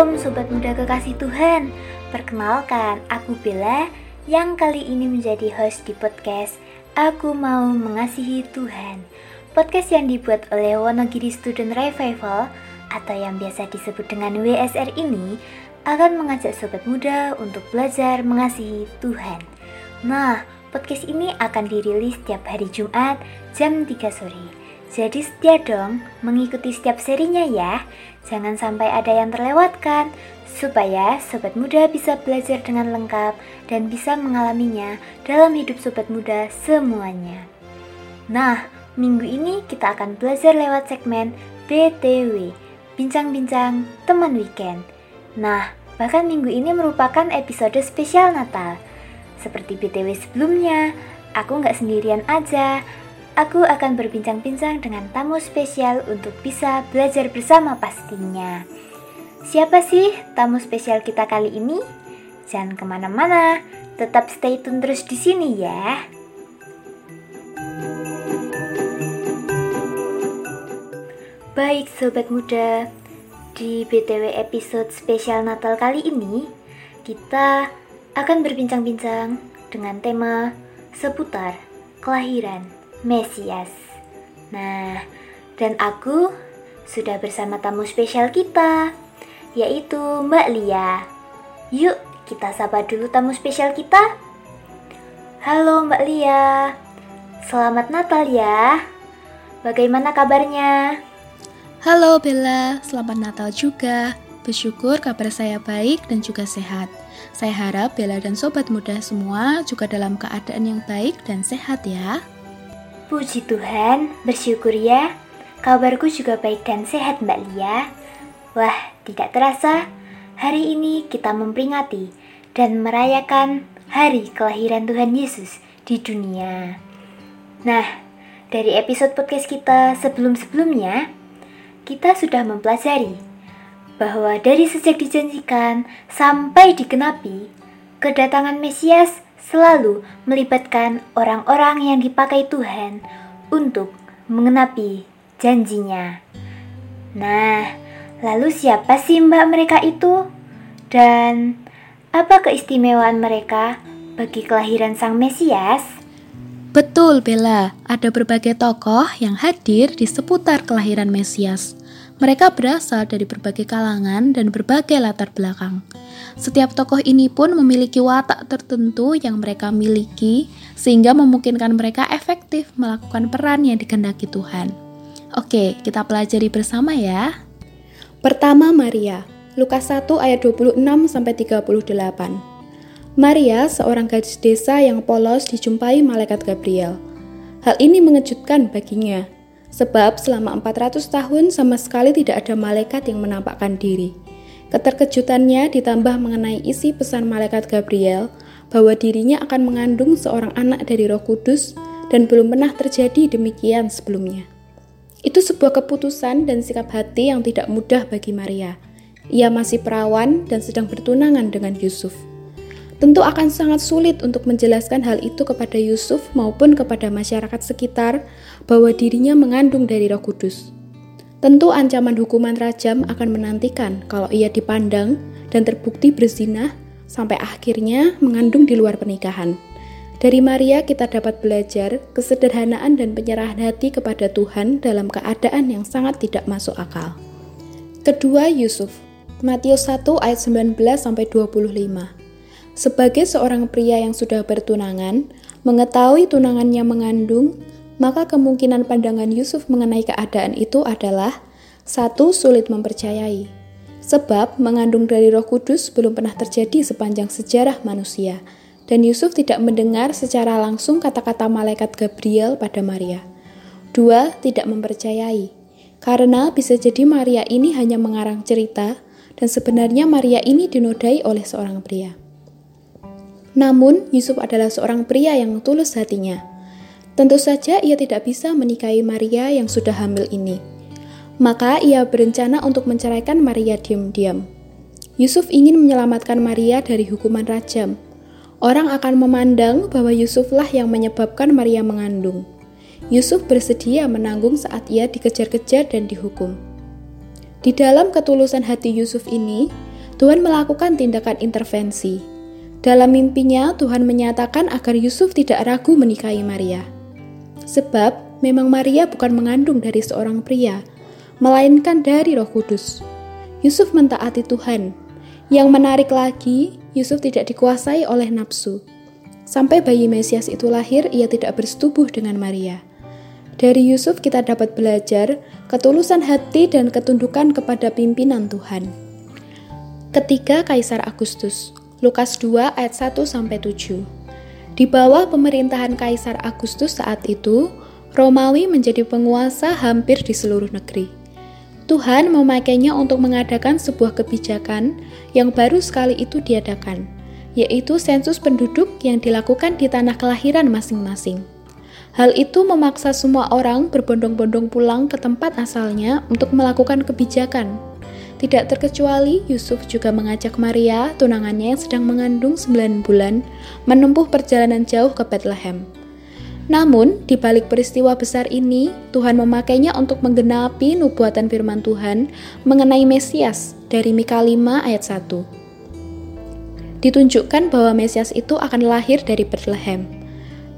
Shalom Sobat Muda Kekasih Tuhan Perkenalkan, aku Bella yang kali ini menjadi host di podcast Aku Mau Mengasihi Tuhan Podcast yang dibuat oleh Wonogiri Student Revival atau yang biasa disebut dengan WSR ini akan mengajak sobat muda untuk belajar mengasihi Tuhan. Nah, podcast ini akan dirilis setiap hari Jumat jam 3 sore. Jadi setia dong mengikuti setiap serinya ya. Jangan sampai ada yang terlewatkan supaya sobat muda bisa belajar dengan lengkap dan bisa mengalaminya dalam hidup sobat muda semuanya. Nah, minggu ini kita akan belajar lewat segmen BTW, Bincang-bincang Teman Weekend. Nah, bahkan minggu ini merupakan episode spesial Natal. Seperti BTW sebelumnya, aku nggak sendirian aja, Aku akan berbincang-bincang dengan tamu spesial untuk bisa belajar bersama pastinya. Siapa sih tamu spesial kita kali ini? Jangan ke mana-mana, tetap stay tune terus di sini ya. Baik sobat muda, di BTW episode spesial Natal kali ini, kita akan berbincang-bincang dengan tema seputar kelahiran Mesias. Nah, dan aku sudah bersama tamu spesial kita, yaitu Mbak Lia. Yuk, kita sapa dulu tamu spesial kita. Halo Mbak Lia, selamat Natal ya. Bagaimana kabarnya? Halo Bella, selamat Natal juga. Bersyukur kabar saya baik dan juga sehat. Saya harap Bella dan sobat muda semua juga dalam keadaan yang baik dan sehat ya. Puji Tuhan, bersyukur ya. Kabarku juga baik dan sehat Mbak Lia. Wah, tidak terasa, hari ini kita memperingati dan merayakan hari kelahiran Tuhan Yesus di dunia. Nah, dari episode podcast kita sebelum-sebelumnya, kita sudah mempelajari bahwa dari sejak dijanjikan sampai dikenapi, kedatangan Mesias selalu melibatkan orang-orang yang dipakai Tuhan untuk mengenapi janjinya. Nah, lalu siapa sih mbak mereka itu? Dan apa keistimewaan mereka bagi kelahiran Sang Mesias? Betul, Bella. Ada berbagai tokoh yang hadir di seputar kelahiran Mesias. Mereka berasal dari berbagai kalangan dan berbagai latar belakang. Setiap tokoh ini pun memiliki watak tertentu yang mereka miliki, sehingga memungkinkan mereka efektif melakukan peran yang dikehendaki Tuhan. Oke, kita pelajari bersama ya. Pertama Maria, Lukas 1 ayat 26 sampai 38. Maria, seorang gadis desa yang polos dijumpai malaikat Gabriel. Hal ini mengejutkan baginya, Sebab selama 400 tahun sama sekali tidak ada malaikat yang menampakkan diri. Keterkejutannya ditambah mengenai isi pesan malaikat Gabriel bahwa dirinya akan mengandung seorang anak dari Roh Kudus dan belum pernah terjadi demikian sebelumnya. Itu sebuah keputusan dan sikap hati yang tidak mudah bagi Maria. Ia masih perawan dan sedang bertunangan dengan Yusuf. Tentu akan sangat sulit untuk menjelaskan hal itu kepada Yusuf maupun kepada masyarakat sekitar bahwa dirinya mengandung dari Roh Kudus. Tentu ancaman hukuman rajam akan menantikan kalau ia dipandang dan terbukti berzina sampai akhirnya mengandung di luar pernikahan. Dari Maria kita dapat belajar kesederhanaan dan penyerahan hati kepada Tuhan dalam keadaan yang sangat tidak masuk akal. Kedua, Yusuf. Matius 1 ayat 19 sampai 25. Sebagai seorang pria yang sudah bertunangan, mengetahui tunangannya mengandung, maka kemungkinan pandangan Yusuf mengenai keadaan itu adalah satu sulit mempercayai. Sebab mengandung dari Roh Kudus belum pernah terjadi sepanjang sejarah manusia, dan Yusuf tidak mendengar secara langsung kata-kata malaikat Gabriel pada Maria. Dua, tidak mempercayai, karena bisa jadi Maria ini hanya mengarang cerita, dan sebenarnya Maria ini dinodai oleh seorang pria. Namun, Yusuf adalah seorang pria yang tulus hatinya. Tentu saja ia tidak bisa menikahi Maria yang sudah hamil ini. Maka ia berencana untuk menceraikan Maria diam-diam. Yusuf ingin menyelamatkan Maria dari hukuman rajam. Orang akan memandang bahwa Yusuflah yang menyebabkan Maria mengandung. Yusuf bersedia menanggung saat ia dikejar-kejar dan dihukum. Di dalam ketulusan hati Yusuf ini, Tuhan melakukan tindakan intervensi. Dalam mimpinya, Tuhan menyatakan agar Yusuf tidak ragu menikahi Maria. Sebab memang Maria bukan mengandung dari seorang pria, melainkan dari Roh Kudus. Yusuf mentaati Tuhan. Yang menarik lagi, Yusuf tidak dikuasai oleh nafsu. Sampai bayi Mesias itu lahir, ia tidak bersetubuh dengan Maria. Dari Yusuf kita dapat belajar ketulusan hati dan ketundukan kepada pimpinan Tuhan. Ketiga Kaisar Agustus, Lukas 2 ayat 1 sampai 7. Di bawah pemerintahan Kaisar Agustus saat itu, Romawi menjadi penguasa hampir di seluruh negeri. Tuhan memakainya untuk mengadakan sebuah kebijakan yang baru sekali itu diadakan, yaitu sensus penduduk yang dilakukan di tanah kelahiran masing-masing. Hal itu memaksa semua orang berbondong-bondong pulang ke tempat asalnya untuk melakukan kebijakan. Tidak terkecuali Yusuf juga mengajak Maria, tunangannya yang sedang mengandung 9 bulan, menempuh perjalanan jauh ke Bethlehem. Namun, di balik peristiwa besar ini, Tuhan memakainya untuk menggenapi nubuatan firman Tuhan mengenai Mesias dari Mika 5 ayat 1. Ditunjukkan bahwa Mesias itu akan lahir dari Bethlehem.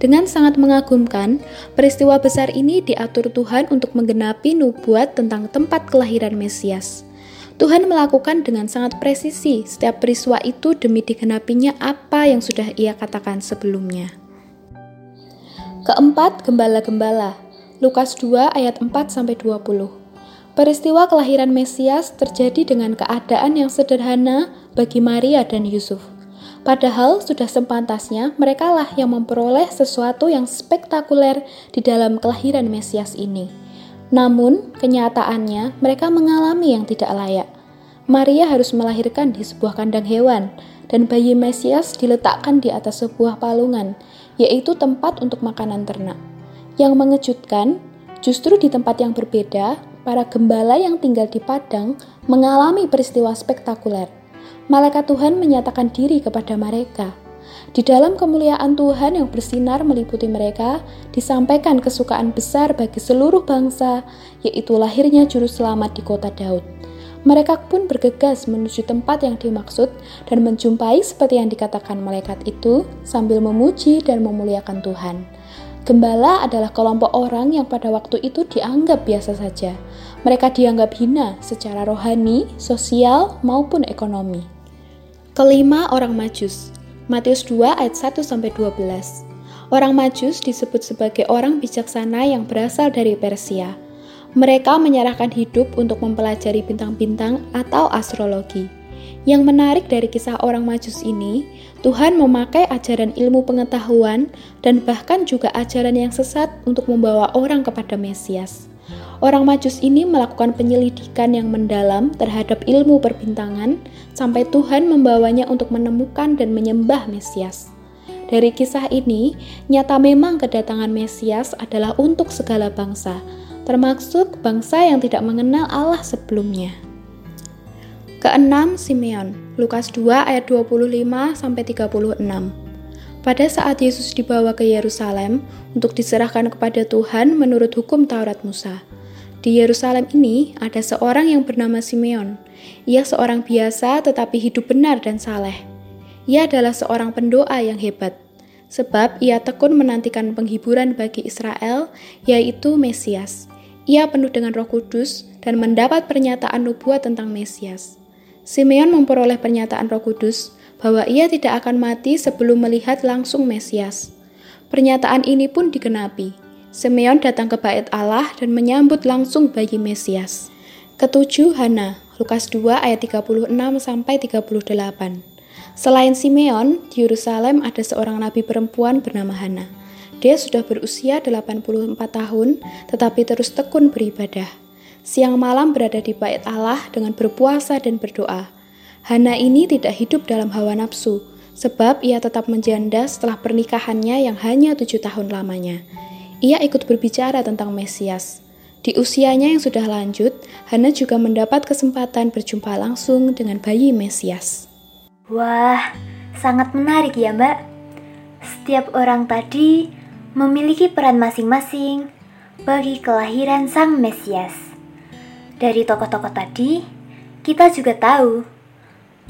Dengan sangat mengagumkan, peristiwa besar ini diatur Tuhan untuk menggenapi nubuat tentang tempat kelahiran Mesias. Tuhan melakukan dengan sangat presisi setiap peristiwa itu demi digenapinya apa yang sudah ia katakan sebelumnya. Keempat, gembala-gembala. Lukas 2 ayat 4 sampai 20. Peristiwa kelahiran Mesias terjadi dengan keadaan yang sederhana bagi Maria dan Yusuf. Padahal sudah sepantasnya merekalah yang memperoleh sesuatu yang spektakuler di dalam kelahiran Mesias ini. Namun, kenyataannya mereka mengalami yang tidak layak. Maria harus melahirkan di sebuah kandang hewan, dan bayi Mesias diletakkan di atas sebuah palungan yaitu tempat untuk makanan ternak. Yang mengejutkan, justru di tempat yang berbeda, para gembala yang tinggal di padang mengalami peristiwa spektakuler. Malaikat Tuhan menyatakan diri kepada mereka. Di dalam kemuliaan Tuhan yang bersinar meliputi mereka, disampaikan kesukaan besar bagi seluruh bangsa, yaitu lahirnya Juru Selamat di kota Daud. Mereka pun bergegas menuju tempat yang dimaksud dan menjumpai seperti yang dikatakan malaikat itu sambil memuji dan memuliakan Tuhan. Gembala adalah kelompok orang yang pada waktu itu dianggap biasa saja. Mereka dianggap hina secara rohani, sosial, maupun ekonomi. Kelima, orang Majus. Matius 2 ayat 1 sampai 12. Orang Majus disebut sebagai orang bijaksana yang berasal dari Persia. Mereka menyerahkan hidup untuk mempelajari bintang-bintang atau astrologi. Yang menarik dari kisah orang Majus ini, Tuhan memakai ajaran ilmu pengetahuan dan bahkan juga ajaran yang sesat untuk membawa orang kepada Mesias. Orang Majus ini melakukan penyelidikan yang mendalam terhadap ilmu perbintangan sampai Tuhan membawanya untuk menemukan dan menyembah Mesias. Dari kisah ini, nyata memang kedatangan Mesias adalah untuk segala bangsa, termasuk bangsa yang tidak mengenal Allah sebelumnya. Keenam, Simeon, Lukas 2 ayat 25 sampai 36. Pada saat Yesus dibawa ke Yerusalem untuk diserahkan kepada Tuhan menurut hukum Taurat Musa. Di Yerusalem ini ada seorang yang bernama Simeon. Ia seorang biasa tetapi hidup benar dan saleh. Ia adalah seorang pendoa yang hebat, sebab ia tekun menantikan penghiburan bagi Israel, yaitu Mesias. Ia penuh dengan Roh Kudus dan mendapat pernyataan nubuat tentang Mesias. Simeon memperoleh pernyataan Roh Kudus bahwa ia tidak akan mati sebelum melihat langsung Mesias. Pernyataan ini pun digenapi. Simeon datang ke bait Allah dan menyambut langsung bayi Mesias. Ketujuh Hana, Lukas 2 ayat 36 sampai 38. Selain Simeon, di Yerusalem ada seorang nabi perempuan bernama Hana. Dia sudah berusia 84 tahun, tetapi terus tekun beribadah. Siang malam berada di bait Allah dengan berpuasa dan berdoa. Hana ini tidak hidup dalam hawa nafsu, sebab ia tetap menjanda setelah pernikahannya yang hanya tujuh tahun lamanya. Ia ikut berbicara tentang Mesias. Di usianya yang sudah lanjut, Hana juga mendapat kesempatan berjumpa langsung dengan bayi Mesias. Wah, sangat menarik ya mbak. Setiap orang tadi memiliki peran masing-masing bagi kelahiran Sang Mesias. Dari tokoh-tokoh tadi, kita juga tahu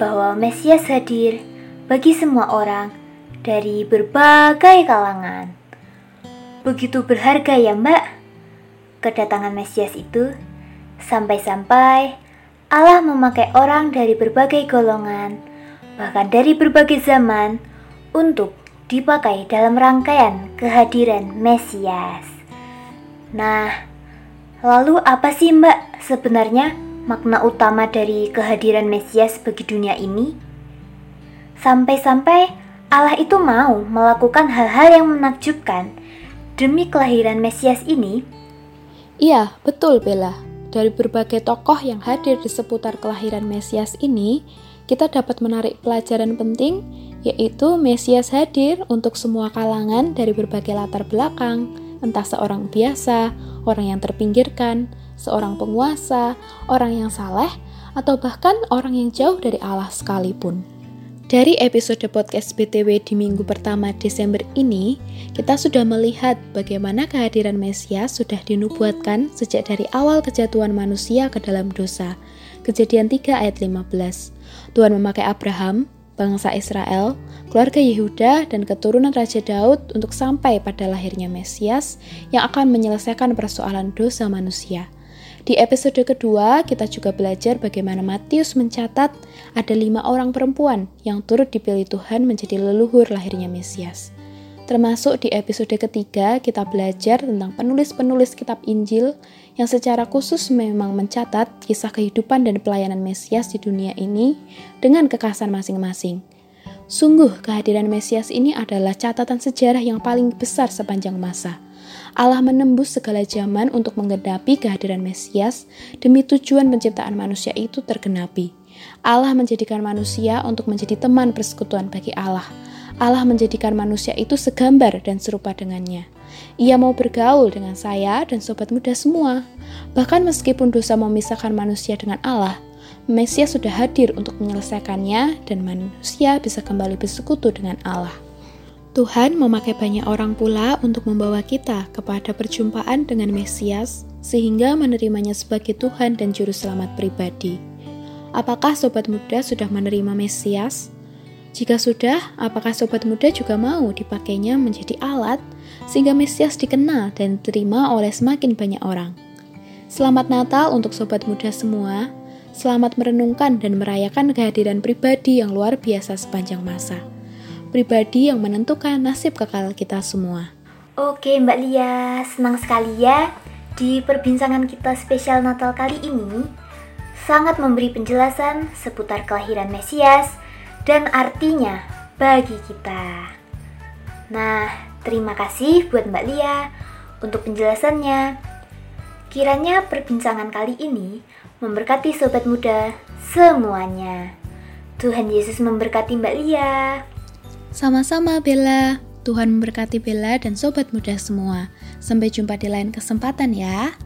bahwa Mesias hadir bagi semua orang dari berbagai kalangan. Begitu berharga ya mbak kedatangan Mesias itu sampai-sampai Allah memakai orang dari berbagai golongan, bahkan dari berbagai zaman untuk dipakai dalam rangkaian kehadiran Mesias. Nah, lalu apa sih mbak sebenarnya makna utama dari kehadiran Mesias bagi dunia ini? Sampai-sampai Allah itu mau melakukan hal-hal yang menakjubkan demi kelahiran Mesias ini? Iya, betul Bella. Dari berbagai tokoh yang hadir di seputar kelahiran Mesias ini, kita dapat menarik pelajaran penting, yaitu Mesias hadir untuk semua kalangan dari berbagai latar belakang, entah seorang biasa, orang yang terpinggirkan, seorang penguasa, orang yang saleh, atau bahkan orang yang jauh dari Allah sekalipun. Dari episode podcast BTW di minggu pertama Desember ini, kita sudah melihat bagaimana kehadiran Mesias sudah dinubuatkan sejak dari awal kejatuhan manusia ke dalam dosa. Kejadian 3 ayat 15. Tuhan memakai Abraham, bangsa Israel, keluarga Yehuda, dan keturunan Raja Daud untuk sampai pada lahirnya Mesias yang akan menyelesaikan persoalan dosa manusia. Di episode kedua, kita juga belajar bagaimana Matius mencatat ada lima orang perempuan yang turut dipilih Tuhan menjadi leluhur lahirnya Mesias. Termasuk di episode ketiga, kita belajar tentang penulis-penulis kitab Injil yang secara khusus memang mencatat kisah kehidupan dan pelayanan Mesias di dunia ini dengan kekhasan masing-masing. Sungguh, kehadiran Mesias ini adalah catatan sejarah yang paling besar sepanjang masa Allah menembus segala zaman untuk menggenapi kehadiran Mesias demi tujuan penciptaan manusia itu tergenapi. Allah menjadikan manusia untuk menjadi teman persekutuan bagi Allah. Allah menjadikan manusia itu segambar dan serupa dengannya. Ia mau bergaul dengan saya dan sobat muda semua. Bahkan meskipun dosa memisahkan manusia dengan Allah, Mesias sudah hadir untuk menyelesaikannya dan manusia bisa kembali bersekutu dengan Allah. Tuhan memakai banyak orang pula untuk membawa kita kepada perjumpaan dengan Mesias, sehingga menerimanya sebagai Tuhan dan Juru Selamat pribadi. Apakah sobat muda sudah menerima Mesias? Jika sudah, apakah sobat muda juga mau dipakainya menjadi alat sehingga Mesias dikenal dan diterima oleh semakin banyak orang? Selamat Natal untuk sobat muda semua. Selamat merenungkan dan merayakan kehadiran pribadi yang luar biasa sepanjang masa pribadi yang menentukan nasib kekal kita semua. Oke Mbak Lia, senang sekali ya di perbincangan kita spesial Natal kali ini sangat memberi penjelasan seputar kelahiran Mesias dan artinya bagi kita. Nah, terima kasih buat Mbak Lia untuk penjelasannya. Kiranya perbincangan kali ini memberkati sobat muda semuanya. Tuhan Yesus memberkati Mbak Lia. Sama-sama Bella. Tuhan memberkati Bella dan sobat muda semua. Sampai jumpa di lain kesempatan ya.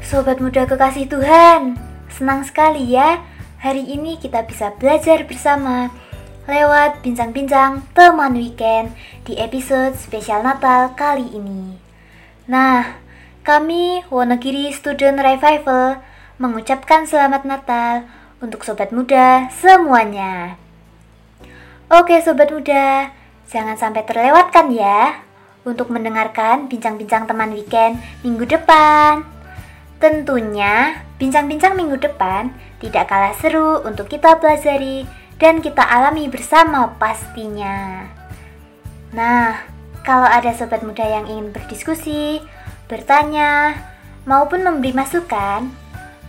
Sobat muda kekasih Tuhan, senang sekali ya hari ini kita bisa belajar bersama lewat bincang-bincang teman weekend di episode spesial Natal kali ini. Nah, kami Wonogiri Student Revival mengucapkan selamat Natal untuk sobat muda semuanya. Oke sobat muda, jangan sampai terlewatkan ya untuk mendengarkan bincang-bincang teman weekend minggu depan. Tentunya, bincang-bincang minggu depan tidak kalah seru untuk kita pelajari dan kita alami bersama pastinya. Nah, kalau ada sobat muda yang ingin berdiskusi, bertanya, maupun memberi masukan,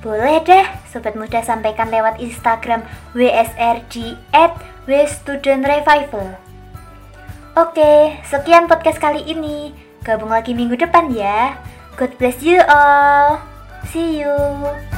boleh deh sobat muda sampaikan lewat Instagram WSRD at Revival. Oke, sekian podcast kali ini. Gabung lagi minggu depan ya. God bless you all. See you.